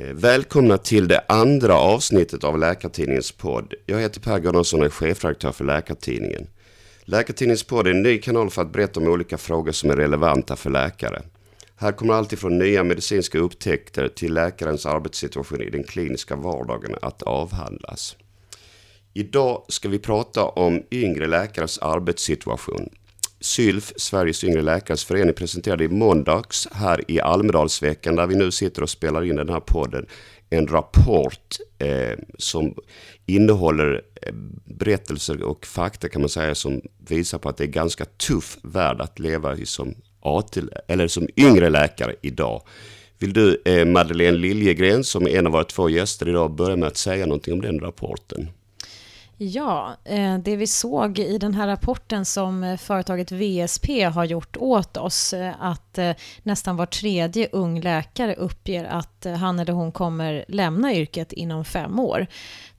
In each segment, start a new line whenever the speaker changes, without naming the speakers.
Eh, välkomna till det andra avsnittet av Läkartidningens podd. Jag heter Per Gunnarsson och är chefredaktör för Läkartidningen. Läkartidningens podd är en ny kanal för att berätta om olika frågor som är relevanta för läkare. Här kommer allt ifrån nya medicinska upptäckter till läkarens arbetssituation i den kliniska vardagen att avhandlas. Idag ska vi prata om yngre läkares arbetssituation. SYLF, Sveriges yngre läkares förening, presenterade i måndags här i Almedalsveckan, där vi nu sitter och spelar in den här podden, en rapport eh, som innehåller eh, berättelser och fakta kan man säga som visar på att det är ganska tuff värld att leva i som, AT, eller som yngre läkare idag. Vill du, eh, Madeleine Liljegren, som är en av våra två gäster idag, börja med att säga någonting om den rapporten?
Ja, eh, det vi såg i den här rapporten som eh, företaget VSP har gjort åt oss, eh, att nästan var tredje ung läkare uppger att han eller hon kommer lämna yrket inom fem år.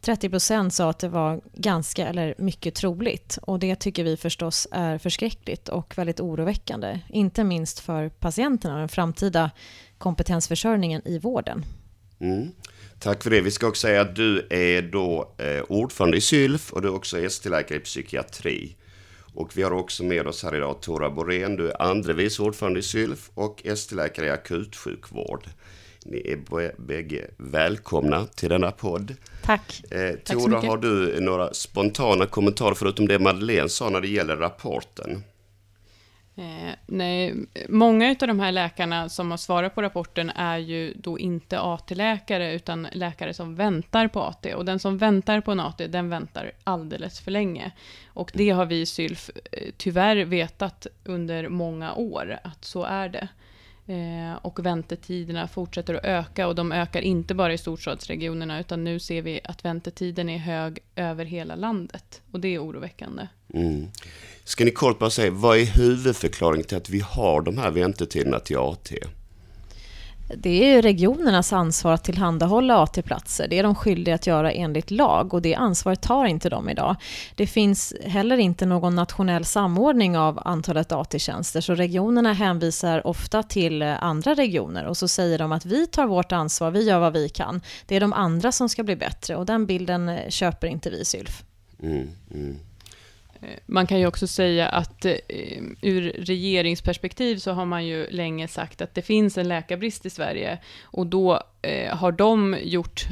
30 procent sa att det var ganska eller mycket troligt och det tycker vi förstås är förskräckligt och väldigt oroväckande, inte minst för patienterna och den framtida kompetensförsörjningen i vården.
Mm. Tack för det. Vi ska också säga att du är då eh, ordförande i SYLF och du är också ST-läkare i psykiatri. Och vi har också med oss här idag Tora Borén. Du är andre vice ordförande i SYLF och ST-läkare i akutsjukvård. Ni är bägge välkomna till denna podd.
Tack.
Eh, Tora, har du några spontana kommentarer förutom det Madeleine sa när det gäller rapporten?
Eh, nej, många av de här läkarna som har svarat på rapporten är ju då inte AT-läkare, utan läkare som väntar på AT. Och den som väntar på en AT, den väntar alldeles för länge. Och det har vi i SYLF eh, tyvärr vetat under många år, att så är det. Eh, och väntetiderna fortsätter att öka och de ökar inte bara i storstadsregionerna utan nu ser vi att väntetiden är hög över hela landet och det är oroväckande. Mm.
Ska ni kort bara säga, vad är huvudförklaringen till att vi har de här väntetiderna till AT?
Det är regionernas ansvar att tillhandahålla AT-platser. Det är de skyldiga att göra enligt lag och det ansvaret tar inte de idag. Det finns heller inte någon nationell samordning av antalet AT-tjänster så regionerna hänvisar ofta till andra regioner och så säger de att vi tar vårt ansvar, vi gör vad vi kan. Det är de andra som ska bli bättre och den bilden köper inte vi Sylf. Mm, mm.
Eh, man kan ju också säga att eh, ur regeringsperspektiv så har man ju länge sagt att det finns en läkarbrist i Sverige och då eh, har de gjort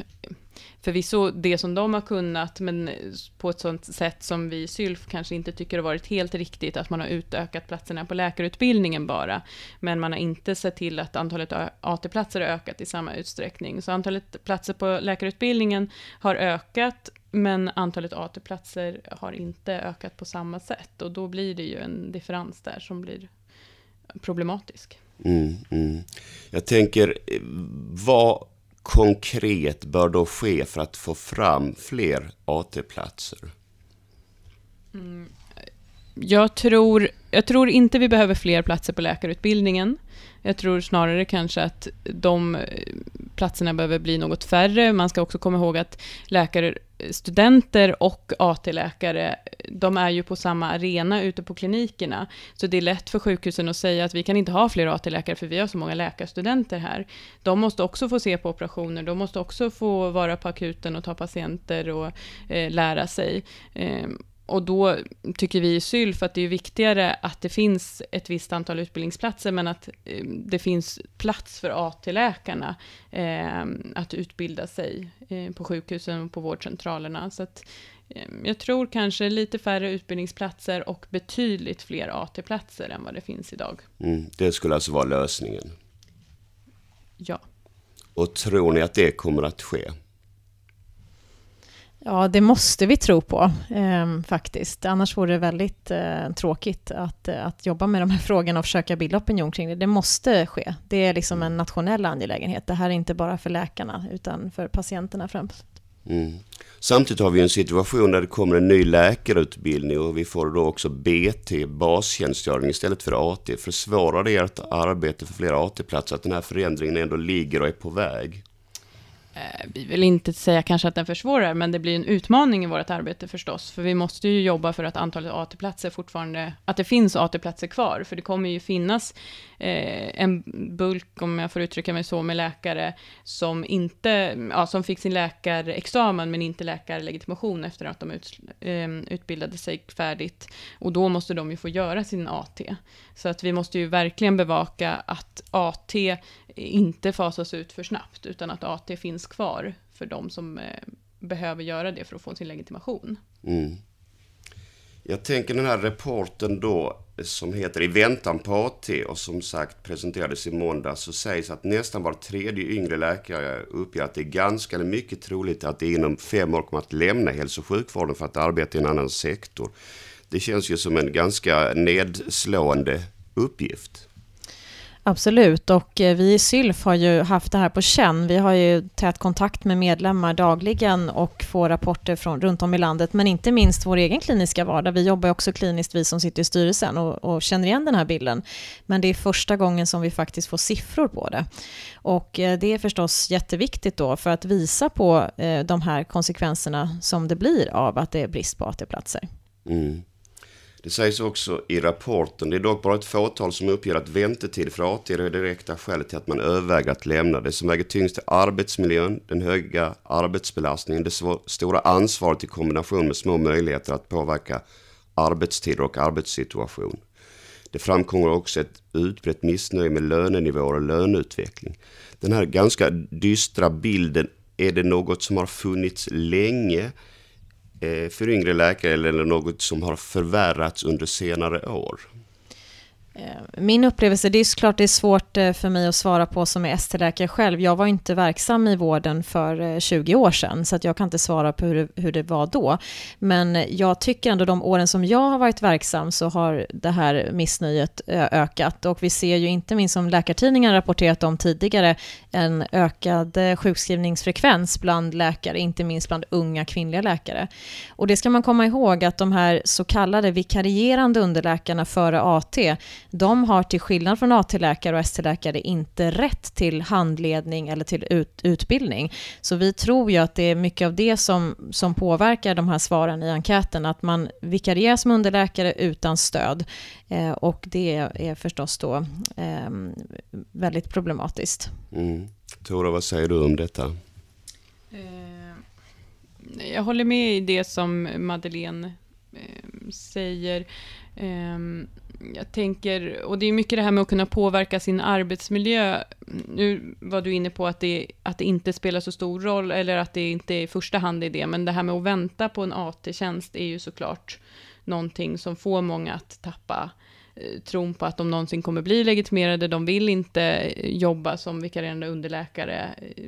förvisso det som de har kunnat, men på ett sånt sätt som vi i Sylf kanske inte tycker har varit helt riktigt, att man har utökat platserna på läkarutbildningen bara, men man har inte sett till att antalet AT-platser har ökat i samma utsträckning. Så antalet platser på läkarutbildningen har ökat, men antalet AT-platser har inte ökat på samma sätt och då blir det ju en differens där som blir problematisk. Mm,
mm. Jag tänker, vad konkret bör då ske för att få fram fler AT-platser?
Mm. Jag, tror, jag tror inte vi behöver fler platser på läkarutbildningen. Jag tror snarare kanske att de eh, platserna behöver bli något färre. Man ska också komma ihåg att läkarstudenter eh, och AT-läkare, de är ju på samma arena ute på klinikerna. Så det är lätt för sjukhusen att säga att vi kan inte ha fler AT-läkare för vi har så många läkarstudenter här. De måste också få se på operationer, de måste också få vara på akuten och ta patienter och eh, lära sig. Eh, och då tycker vi i SYLF att det är viktigare att det finns ett visst antal utbildningsplatser, men att eh, det finns plats för AT-läkarna eh, att utbilda sig eh, på sjukhusen och på vårdcentralerna. Så att, eh, jag tror kanske lite färre utbildningsplatser och betydligt fler AT-platser än vad det finns idag.
Mm, det skulle alltså vara lösningen?
Ja.
Och tror ni att det kommer att ske?
Ja, det måste vi tro på eh, faktiskt. Annars vore det väldigt eh, tråkigt att, eh, att jobba med de här frågorna och försöka bilda opinion kring det. Det måste ske. Det är liksom en nationell angelägenhet. Det här är inte bara för läkarna, utan för patienterna främst. Mm.
Samtidigt har vi en situation där det kommer en ny läkarutbildning och vi får då också BT, bastjänstgöring istället för AT. Försvårar det ert arbete för fler AT-platser att den här förändringen ändå ligger och är på väg?
Eh, vi vill inte säga kanske att den försvårar, men det blir en utmaning i vårt arbete förstås. För vi måste ju jobba för att antalet AT-platser fortfarande, att det finns AT-platser kvar. För det kommer ju finnas eh, en bulk, om jag får uttrycka mig så, med läkare som inte, ja, som fick sin läkarexamen men inte läkarlegitimation efter att de ut, eh, utbildade sig färdigt. Och då måste de ju få göra sin AT. Så att vi måste ju verkligen bevaka att AT inte fasas ut för snabbt, utan att AT finns kvar för de som eh, behöver göra det för att få sin legitimation.
Mm. Jag tänker den här rapporten då som heter I väntan på AT och som sagt presenterades i måndag så sägs att nästan var tredje yngre läkare uppger att det är ganska eller mycket troligt att det inom fem år kommer att lämna hälso och sjukvården för att arbeta i en annan sektor. Det känns ju som en ganska nedslående uppgift.
Absolut, och eh, vi i Sylf har ju haft det här på känn. Vi har ju tät kontakt med medlemmar dagligen och får rapporter från runt om i landet, men inte minst vår egen kliniska vardag. Vi jobbar också kliniskt, vi som sitter i styrelsen, och, och känner igen den här bilden. Men det är första gången som vi faktiskt får siffror på det. Och eh, det är förstås jätteviktigt då för att visa på eh, de här konsekvenserna som det blir av att det är brist på AT-platser. Mm.
Det sägs också i rapporten, det är dock bara ett fåtal som uppger att väntetid för AT är det direkta skälet till att man överväger att lämna. Det som väger tyngst är arbetsmiljön, den höga arbetsbelastningen, det stora ansvaret i kombination med små möjligheter att påverka arbetstider och arbetssituation. Det framkommer också ett utbrett missnöje med lönenivåer och löneutveckling. Den här ganska dystra bilden, är det något som har funnits länge? Eh, för yngre läkare eller något som har förvärrats under senare år?
Eh, min upplevelse, det är såklart det är svårt eh, för mig att svara på som är ST-läkare själv. Jag var inte verksam i vården för 20 år sedan, så att jag kan inte svara på hur det, hur det var då. Men jag tycker ändå de åren som jag har varit verksam så har det här missnöjet ökat. Och vi ser ju inte minst som Läkartidningen rapporterat om tidigare, en ökad eh, sjukskrivningsfrekvens bland läkare, inte minst bland unga kvinnliga läkare. Och det ska man komma ihåg att de här så kallade vikarierande underläkarna före AT, de har till skillnad från AT-läkare och ST-läkare inte rätt till handledning eller till ut, utbildning. Så vi tror ju att det är mycket av det som, som påverkar de här svaren i enkäten, att man vikarierar som underläkare utan stöd. Eh, och det är förstås då eh, väldigt problematiskt.
Mm. Tora, vad säger du om detta?
Eh, jag håller med i det som Madeleine ehm, säger. Ehm, jag tänker, och det är mycket det här med att kunna påverka sin arbetsmiljö. Nu var du inne på att det, att det inte spelar så stor roll, eller att det inte i första hand är det, men det här med att vänta på en AT-tjänst är ju såklart någonting som får många att tappa eh, Eh, tron på att de någonsin kommer bli legitimerade. De vill inte jobba som vikarierande underläkare eh,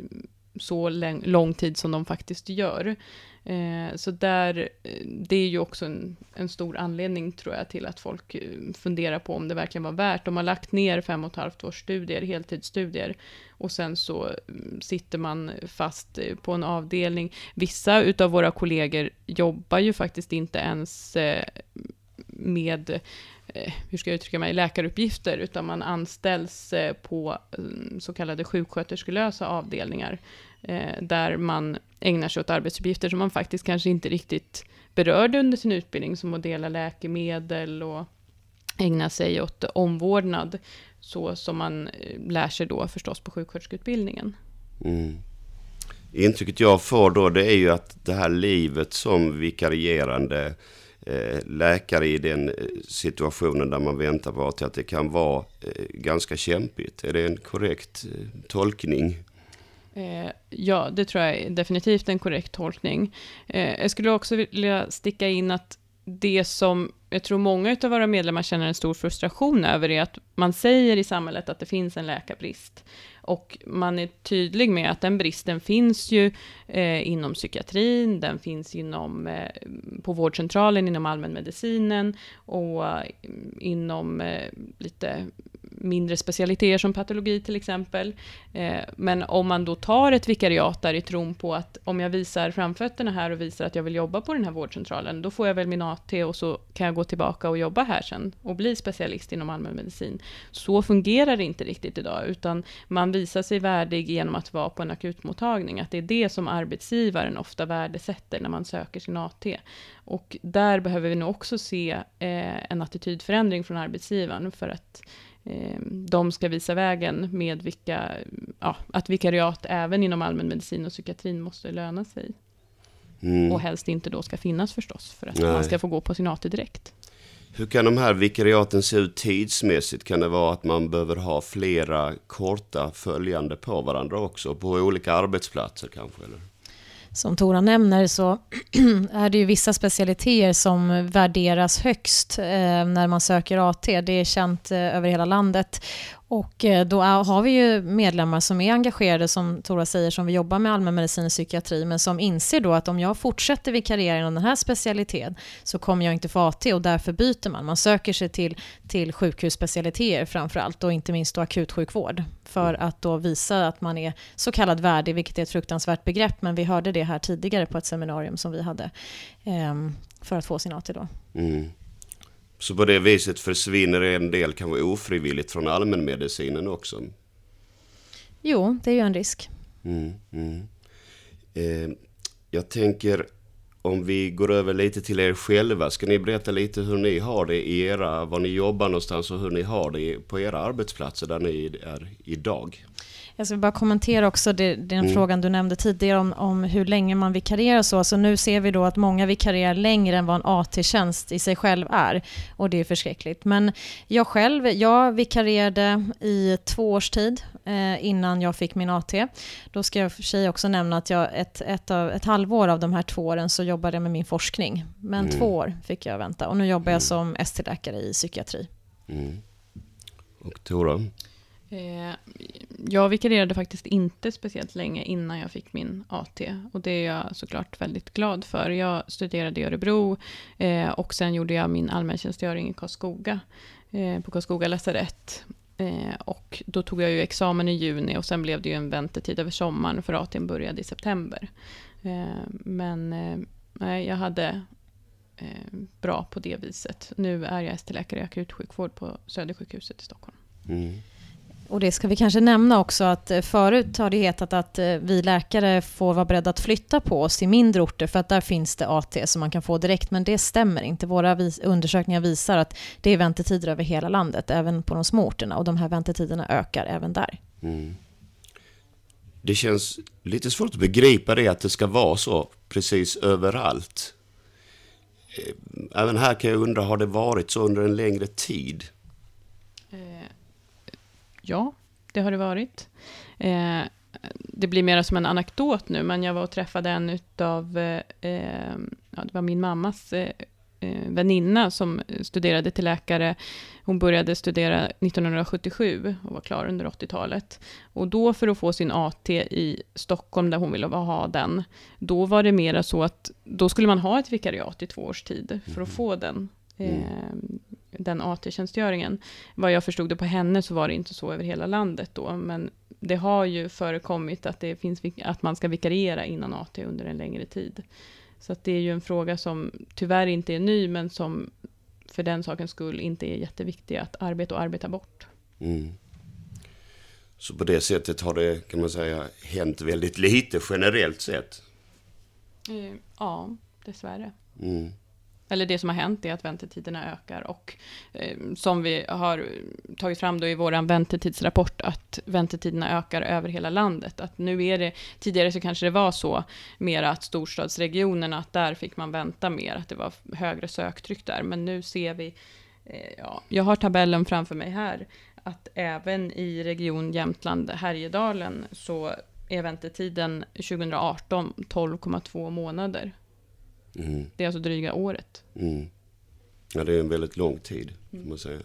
så lång tid som de faktiskt gör. Eh, så där, det är ju också en, en, stor anledning tror jag till att folk funderar på om det verkligen var värt. De har lagt ner fem och ett halvt års studier, heltidsstudier, och sen så mm, sitter man fast på en avdelning. Vissa utav våra kollegor jobbar ju faktiskt inte ens eh, med eh, hur ska jag uttrycka mig, läkaruppgifter, utan man anställs eh, på mm, så kallade sjuksköterskelösa avdelningar, eh, där man ägnar sig åt arbetsuppgifter som man faktiskt kanske inte riktigt berörde under sin utbildning, som att dela läkemedel och ägna sig åt omvårdnad, så som man lär sig då förstås på sjuksköterskeutbildningen. Mm.
Intrycket jag får då det är ju att det här livet som vikarierande eh, Eh, läkare i den eh, situationen där man väntar på att det kan vara eh, ganska kämpigt. Är det en korrekt tolkning?
Ja, det tror jag är definitivt en korrekt tolkning. Jag skulle också vilja sticka in att det som jag tror många av våra medlemmar känner en stor frustration över är att man säger i samhället att det finns en läkarbrist. Och man är tydlig med att den bristen finns ju eh, inom psykiatrin, den finns inom, eh, på vårdcentralen, inom allmänmedicinen och mm, eh, inom lite mindre specialiteter som patologi till exempel. Eh, men om man då tar ett vikariat där i tron på att om jag visar framfötterna här och visar att jag vill jobba på den här vårdcentralen, då får jag väl min AT och så kan jag gå tillbaka och jobba här sen och bli specialist inom allmänmedicin. Så fungerar det inte riktigt idag, utan man visar sig värdig genom att vara på en akutmottagning. Att det är det som arbetsgivaren ofta värdesätter när man söker sin AT. Och där behöver vi nog också se eh, en attitydförändring från arbetsgivaren för att de ska visa vägen med vilka, ja, att vikariat även inom allmänmedicin och psykiatrin måste löna sig. Mm. Och helst inte då ska finnas förstås, för att Nej. man ska få gå på sin AT direkt.
Hur kan de här vikariaten se ut tidsmässigt? Kan det vara att man behöver ha flera korta följande på varandra också, på olika arbetsplatser kanske? Eller?
Som Tora nämner så är det ju vissa specialiteter som värderas högst eh, när man söker AT. Det är känt eh, över hela landet. Och eh, då har vi ju medlemmar som är engagerade, som Tora säger, som vi jobbar med allmänmedicin och psykiatri, men som inser då att om jag fortsätter vikariera inom den här specialiteten så kommer jag inte få AT och därför byter man. Man söker sig till, till sjukhusspecialiteter framför allt och inte minst då akutsjukvård för att då visa att man är så kallad värdig, vilket är ett fruktansvärt begrepp, men vi hörde det här tidigare på ett seminarium som vi hade ehm, för att få sin AT då. Mm.
Så på det viset försvinner en del kanske ofrivilligt från allmänmedicinen också?
Jo, det är ju en risk. Mm,
mm. Eh, jag tänker om vi går över lite till er själva. Ska ni berätta lite hur ni har det i era, var ni jobbar någonstans och hur ni har det på era arbetsplatser där ni är idag?
Jag ska bara kommentera också det, den mm. frågan du nämnde tidigare om, om hur länge man vikarierar så. Alltså nu ser vi då att många vikarierar längre än vad en AT-tjänst i sig själv är. Och det är förskräckligt. Men jag själv, jag vikarierade i två års tid eh, innan jag fick min AT. Då ska jag för sig också nämna att jag ett, ett, av, ett halvår av de här två åren så jobbade jag med min forskning. Men mm. två år fick jag vänta. Och nu jobbar jag mm. som ST-läkare i psykiatri. Mm.
Och Tora?
Eh, jag vikarierade faktiskt inte speciellt länge innan jag fick min AT. Och det är jag såklart väldigt glad för. Jag studerade i Örebro eh, och sen gjorde jag min allmäntjänstgöring i Karlskoga. Eh, på Karlskoga lasarett. och då tog jag ju examen i juni och sen blev det ju en väntetid över sommaren för AT började i september. men nej, jag hade bra på det viset. Nu är jag ST-läkare i akutsjukvård på Södersjukhuset i Stockholm. Mm.
Och det ska vi kanske nämna också att eh, förut har det hetat att eh, vi läkare får vara beredda att flytta på oss till mindre orter för att där finns det AT som man kan få direkt. Men det stämmer inte. Våra undersökningar visar att det är väntetider över hela landet, även på de små orterna. Och de här väntetiderna ökar även där. Mm.
Det känns lite svårt att begripa det att det ska vara så precis överallt. Eh, även här kan jag undra, har det varit så under en längre tid?
Ja, det har det varit. Eh, det blir mer som en anekdot nu, men jag var och träffade en utav, eh, ja, det var min mammas eh, eh väninna som studerade till läkare. Hon började studera 1977 och var klar under 80-talet. Och då för att få sin AT i Stockholm, där hon ville ha den, då var det mera så att då skulle man ha ett vikariat i två års tid för att mm. få den. Mm. Den AT-tjänstgöringen. Vad jag förstod det på henne så var det inte så över hela landet då, men det har ju förekommit att, det finns, att man ska vikariera innan AT under en längre tid. Så det är ju en fråga som tyvärr inte är ny, men som för den sakens skull inte är jätteviktig att arbeta och arbeta bort. Mm.
Så på det sättet har det, kan man säga, hänt väldigt lite generellt sett?
Eh, ja, dessvärre. Mm eller det som har hänt är att väntetiderna ökar och eh, som vi har tagit fram då i vår väntetidsrapport att väntetiderna ökar över hela landet. Att nu är det, tidigare så kanske det var så mer att storstadsregionerna, att där fick man vänta mer, att det var högre söktryck där, men nu ser vi, eh, ja, jag har tabellen framför mig här, att även i region Jämtland, Härjedalen, så är väntetiden 2018 12,2 månader. Mm. Det är alltså dryga året. Mm.
Ja, det är en väldigt lång tid, får man säga.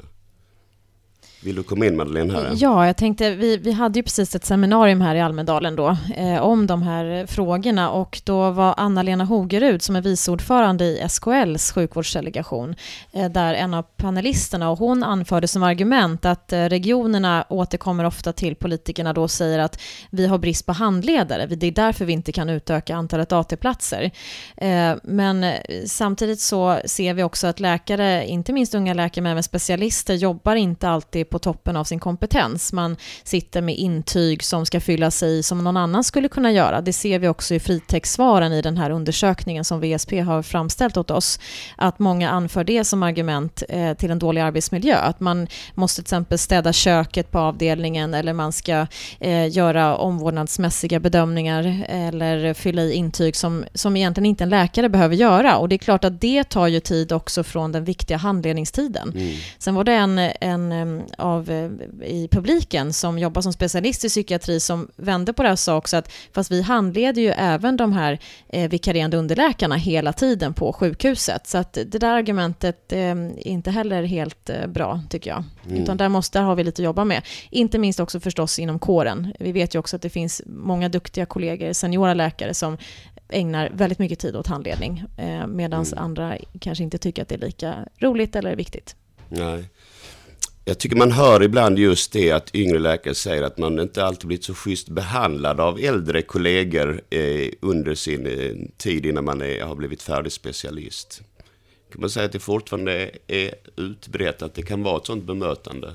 Vill du komma in Madeleine här?
Ja, jag tänkte, vi, vi hade ju precis ett seminarium här i Almedalen då eh, om de här frågorna och då var Anna-Lena Hogerud som är vice ordförande i SKLs sjukvårdsdelegation eh, där en av panelisterna och hon anförde som argument att eh, regionerna återkommer ofta till politikerna då och säger att vi har brist på handledare, det är därför vi inte kan utöka antalet AT-platser. Eh, men eh, samtidigt så ser vi också att läkare, inte minst unga läkare men även specialister, jobbar inte alltid på toppen av sin kompetens. Man sitter med intyg som ska fyllas i som någon annan skulle kunna göra. Det ser vi också i fritextsvaren i den här undersökningen som VSP har framställt åt oss. Att många anför det som argument eh, till en dålig arbetsmiljö. Att man måste till exempel städa köket på avdelningen eller man ska eh, göra omvårdnadsmässiga bedömningar eller fylla i intyg som, som egentligen inte en läkare behöver göra. Och det är klart att det tar ju tid också från den viktiga handledningstiden. Mm. Sen var det en, en av, eh, i publiken som jobbar som specialist i psykiatri som vände på det och sa också att fast vi handleder ju även de här eh, vikarierande underläkarna hela tiden på sjukhuset. Så att det där argumentet eh, är inte heller helt eh, bra tycker jag. Mm. Utan där, måste, där har vi lite att jobba med. Inte minst också förstås inom kåren. Vi vet ju också att det finns många duktiga kollegor, seniora läkare som ägnar väldigt mycket tid åt handledning eh, medan mm. andra kanske inte tycker att det är lika roligt eller viktigt.
Nej. Jag tycker man hör ibland just det att yngre läkare säger att man inte alltid blivit så schysst behandlad av äldre kollegor eh, under sin eh, tid innan man är, har blivit färdig specialist. Kan man säga att det fortfarande är utbrett att det kan vara ett sådant bemötande?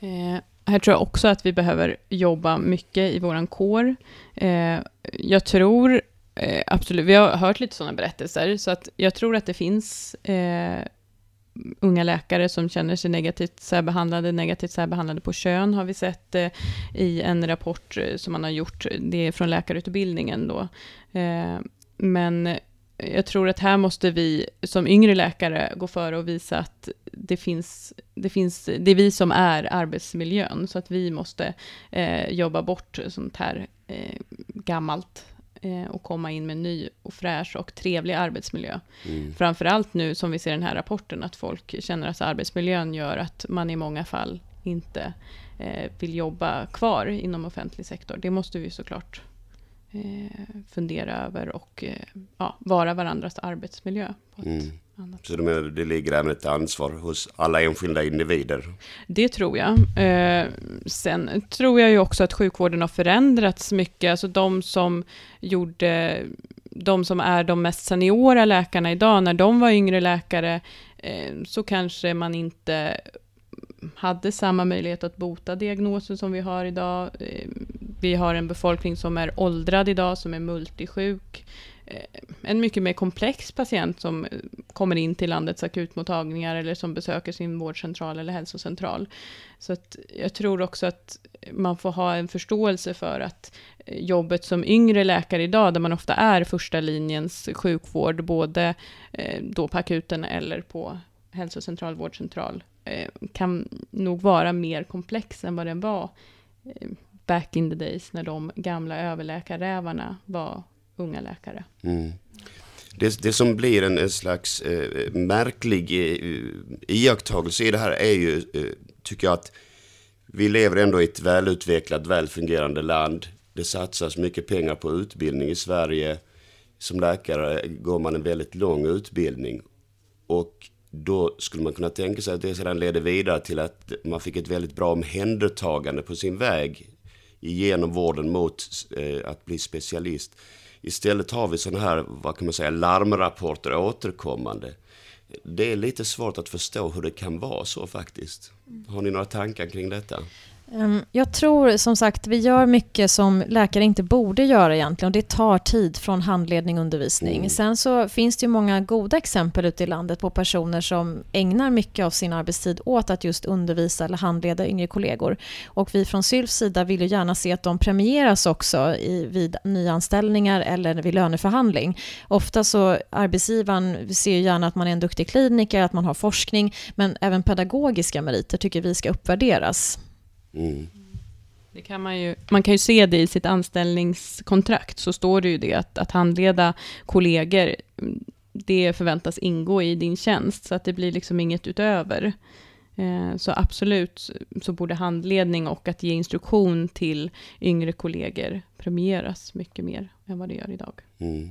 Eh, här tror jag också att vi behöver jobba mycket i våran kår. Eh, jag tror eh, absolut, vi har hört lite sådana berättelser, så att jag tror att det finns eh, unga läkare som känner sig negativt särbehandlade, negativt särbehandlade på kön har vi sett eh, i en rapport eh, som man har gjort, det är från läkarutbildningen då. Eh, men jag tror att här måste vi som yngre läkare gå före och visa att det finns, det finns, det är vi som är arbetsmiljön, så att vi måste eh, jobba bort sånt här eh, gammalt och komma in med ny och fräsch och trevlig arbetsmiljö. Mm. Framförallt nu som vi ser i den här rapporten, att folk känner att arbetsmiljön gör att man i många fall inte eh, vill jobba kvar inom offentlig sektor. Det måste vi såklart eh, fundera över och eh, ja, vara varandras arbetsmiljö. På ett mm.
Annat Så det, det ligger även ett ansvar hos alla enskilda individer?
Det tror jag. Eh, sen tror jag ju också att sjukvården har förändrats mycket. Alltså de som gjorde de som är de mest seniora läkarna idag, när de var yngre läkare, eh, så kanske man inte hade samma möjlighet att bota diagnoser som vi har idag. Eh, vi har en befolkning som är åldrad idag, som är multisjuk. Eh, en mycket mer komplex patient som eh, kommer in till landets akutmottagningar eller som besöker sin vårdcentral eller hälsocentral. Så att jag tror också att man får ha en förståelse för att eh, jobbet som yngre läkare idag, där man ofta är första linjens sjukvård, både då på akuten eller på hälsocentral, vårdcentral, kan nog vara mer komplex än vad den var back in the days när de gamla överläkarrävarna var unga läkare. Mm.
Det, det, som blir en, en slags eh, märklig eh, iakttagelse i det här är ju, eh, tycker jag, att vi lever ändå i ett välutvecklat, välfungerande land. Det satsas mycket pengar på utbildning i Sverige. Som läkare går man en väldigt lång utbildning. Och då skulle man kunna tänka sig att det sedan leder vidare till att man fick ett väldigt bra omhändertagande på sin väg genom vården mot eh, att bli specialist. Istället har vi sådana här, vad kan man säga, larmrapporter återkommande. Det är lite svårt att förstå hur det kan vara så faktiskt. Har ni några tankar kring detta?
Ehm, jag tror som sagt, vi gör mycket som läkare inte borde göra egentligen och det tar tid från handledning och undervisning. Mm. Sen så finns det ju många goda exempel ute i landet på personer som ägnar mycket av sin arbetstid åt att just undervisa eller handleda yngre kollegor. Och vi från SYLFs sida vill ju gärna se att de premieras också i, vid nyanställningar eller vid löneförhandling. Ofta så arbetsgivaren ser ju gärna att man är en duktig kliniker, att man har forskning, men även pedagogiska meriter tycker vi ska uppvärderas. Mm.
Det kan man, ju, man kan ju se det i sitt anställningskontrakt, så står det ju det att, att handleda kollegor, det förväntas ingå i din tjänst, så att det blir liksom inget utöver. Eh, så absolut så borde handledning och att ge instruktion till yngre kollegor premieras mycket mer än vad det gör idag.
Mm.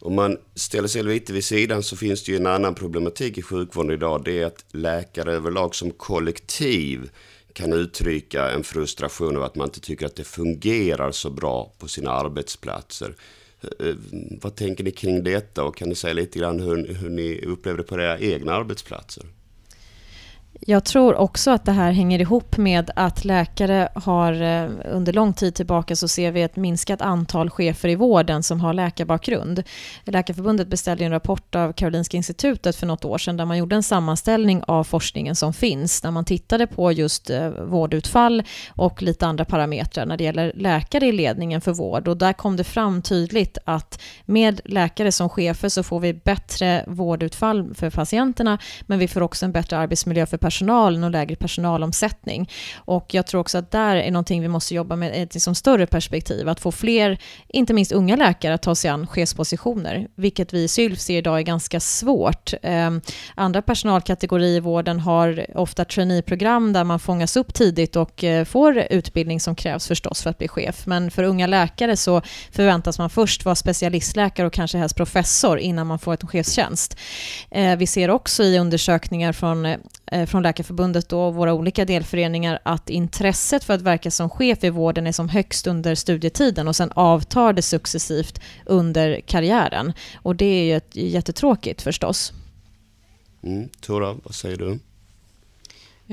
Om man ställer sig lite vid sidan så finns det ju en annan problematik i sjukvården idag. Det är att läkare överlag som kollektiv kan uttrycka en frustration över att man inte tycker att det fungerar så bra på sina arbetsplatser. Eh, vad tänker ni kring detta och kan ni säga lite grann hur, hur ni upplever det på era egna arbetsplatser?
Jag tror också att det här hänger ihop med att läkare har eh, under lång tid tillbaka så ser vi ett minskat antal chefer i vården som har läkarbakgrund. Läkarförbundet beställde en rapport av Karolinska institutet för något år sedan där man gjorde en sammanställning av forskningen som finns där man tittade på just eh, vårdutfall och lite andra parametrar när det gäller läkare i ledningen för vård och där kom det fram tydligt att med läkare som chefer så får vi bättre vårdutfall för patienterna men vi får också en bättre arbetsmiljö för personalen och lägre personalomsättning. Och jag tror också att där är någonting vi måste jobba med i ett liksom större perspektiv, att få fler, inte minst unga läkare, att ta sig an chefspositioner, vilket vi i SYLF ser idag är ganska svårt. Ehm, andra personalkategorier i vården har ofta traineeprogram där man fångas upp tidigt och eh, får utbildning som krävs förstås för att bli chef. Men för unga läkare så förväntas man först vara specialistläkare och kanske helst professor innan man får en chefstjänst. Ehm, vi ser också i undersökningar från, eh, från från Läkarförbundet och våra olika delföreningar att intresset för att verka som chef i vården är som högst under studietiden och sen avtar det successivt under karriären. Och det är ju jättetråkigt förstås.
Mm, Tora, vad säger du?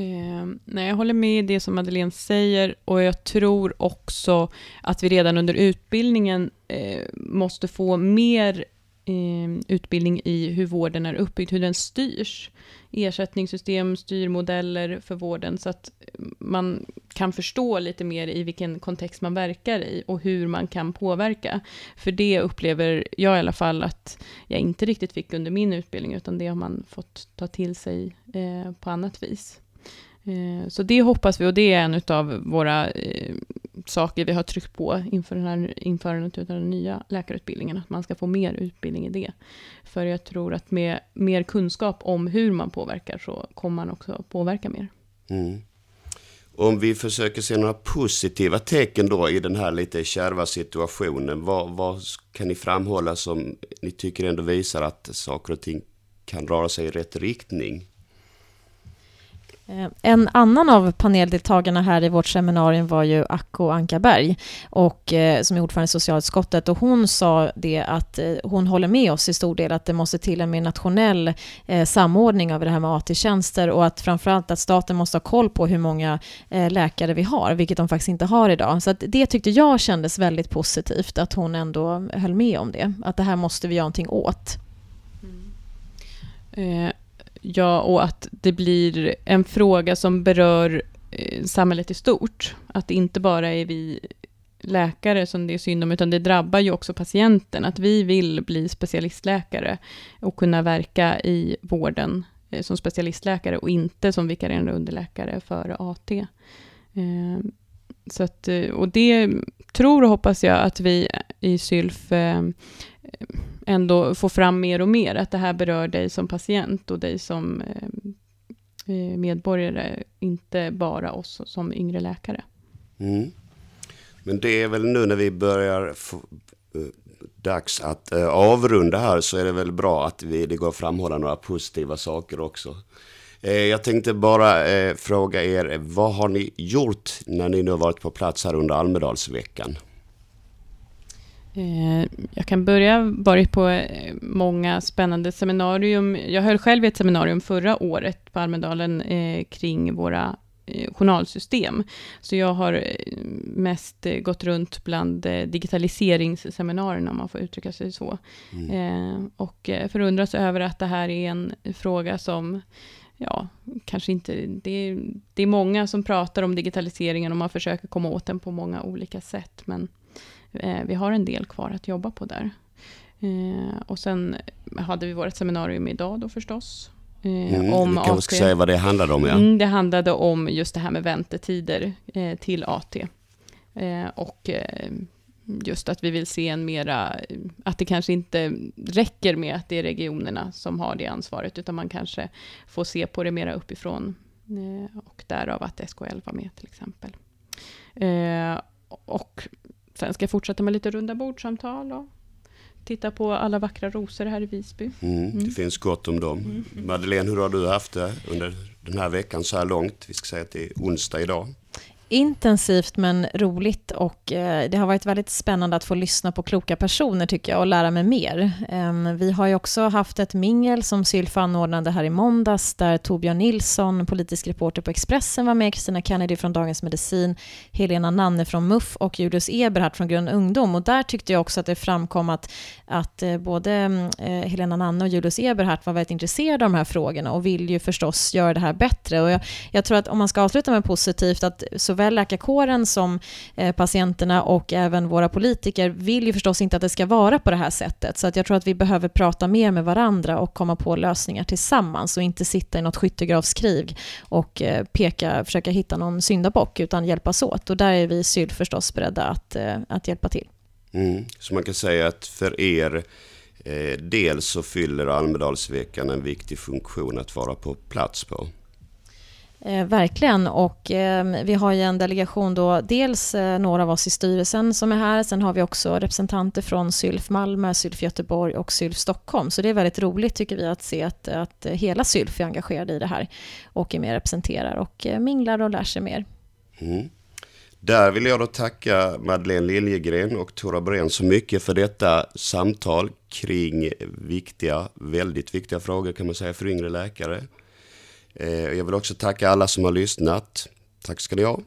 Eh, nej, jag håller med i det som Madeleine säger och jag tror också att vi redan under utbildningen eh, måste få mer Ehm, utbildning i hur vården är uppbyggd, hur den styrs ersättningssystem, styrmodeller för vården så att man kan förstå lite mer i vilken kontext man verkar i och hur man kan påverka. För det upplever jag i alla fall att jag inte riktigt fick under min utbildning utan det har man fått ta till sig eh, på annat vis. Eh, så det hoppas vi och det är en av våra eh, saker vi har tryckt på inför den här införandet av den nya läkarutbildningen, att man ska få mer utbildning i det. För jag tror att med mer kunskap om hur man påverkar så kommer man också påverka mer.
Mm. Om vi försöker se några positiva tecken då i den här lite kärva situationen, vad, vad kan ni framhålla som ni tycker ändå visar att saker och ting kan röra sig i rätt riktning?
Eh, en annan av paneldeltagarna här i vårt seminarium var ju Acko Ankarberg, och, eh, som är ordförande i socialutskottet. Och hon sa det att eh, hon håller med oss i stor del att det måste till en mer nationell samordning av det här med AT-tjänster och att framförallt att staten måste ha koll på hur många läkare vi har, vilket de faktiskt inte har idag. Så det tyckte jag kändes väldigt positivt, att hon ändå höll med om det. Att det här måste vi göra någonting åt.
Mm. Eh Ja, och att det blir en fråga som berör eh, samhället i stort. Att det inte bara är vi läkare som det är synd om, utan det drabbar ju också patienten. Att vi vill bli specialistläkare och kunna verka i vården eh, som specialistläkare och inte som vikarierande underläkare för AT. Eh, så att, eh, och det tror och hoppas jag att vi i SYLF eh, ändå få fram mer och mer, att det här berör dig som patient och dig som eh, eh medborgare, inte bara oss som yngre läkare.
Mm. Men det är väl nu när vi börjar få, eh, dags att eh, avrunda här så är det väl bra att vi, det går att framhålla några positiva saker också. Eh, jag tänkte bara eh, fråga er, vad har ni gjort när ni nu har varit på plats här under Almedalsveckan?
Eh, jag kan börja varit på eh, många spännande seminarium. Jag höll själv ett seminarium förra året på Almedalen eh, kring våra journalsystem. Så jag har mest gått runt bland digitaliseringsseminarierna, om man får uttrycka sig så. Mm. Och förundras över att det här är en fråga som ja, kanske inte... Det är, det är många som pratar om digitaliseringen och man försöker komma åt den på många olika sätt, men vi har en del kvar att jobba på där. Eh, och sen hade vi vårt seminarium idag då förstås.
Eh, mm, om kanske ska säga vad det handlade om, ja. Mm,
det handlade om just det här med väntetider till AT. och just att vi vill se en mera att det kanske inte räcker med att det är regionerna som har det ansvaret, utan man kanske får se på det mera uppifrån. Eh, och därav att SKL var med till exempel. Eh, och sen ska jag fortsätta med lite runda bordsamtal och titta på alla vackra rosor här i Visby.
Mm, det mm. finns gott om dem. Mm. Madeleine, hur har du haft det under den här veckan så här långt? Vi ska säga att det är onsdag idag
intensivt men roligt och eh, det har varit väldigt spännande att få lyssna på kloka personer tycker jag och lära mig mer. Ehm, vi har ju också haft ett mingel som Sylf anordnade här i måndags där Torbjörn Nilsson, politisk reporter på Expressen var med, Kristina Kennedy från Dagens Medicin, Helena Nanne från MUF och Julius Eberhardt från Grön Ungdom. Och där tyckte jag också att det framkom att, att eh, både eh, Helena Nanne och Julius Eberhardt var väldigt intresserade av de här frågorna och vill ju förstås göra det här bättre. Och jag, jag tror att om man ska avsluta med positivt att så såväl läkarkåren som eh, patienterna och även våra politiker vill ju förstås inte att det ska vara på det här sättet. Så att jag tror att vi behöver prata mer med varandra och komma på lösningar tillsammans och inte sitta i något skyttegravskrig och eh, peka, försöka hitta någon syndabock utan hjälpas åt. Och där är vi SYL förstås beredda att, eh, att hjälpa till.
Mm. Så man kan säga att för er eh, dels så fyller Almedalsveckan en viktig funktion att vara på plats på.
Eh, verkligen. Och eh, vi har ju en delegation då, dels eh, några av oss i styrelsen som är här, sen har vi också representanter från Sylf Malmö, Sylf Göteborg och Sylf Stockholm. Så det är väldigt roligt tycker vi att se att, att hela Sylf är engagerade i det här och är med och representerar och eh, minglar och lär sig mer.
Mm. Där vill jag då tacka Madeleine Liljegren och Tora Brén så mycket för detta samtal kring viktiga, väldigt viktiga frågor kan man säga för yngre läkare. Eh, jag vill också tacka alla som har lyssnat. Tack ska ni ha.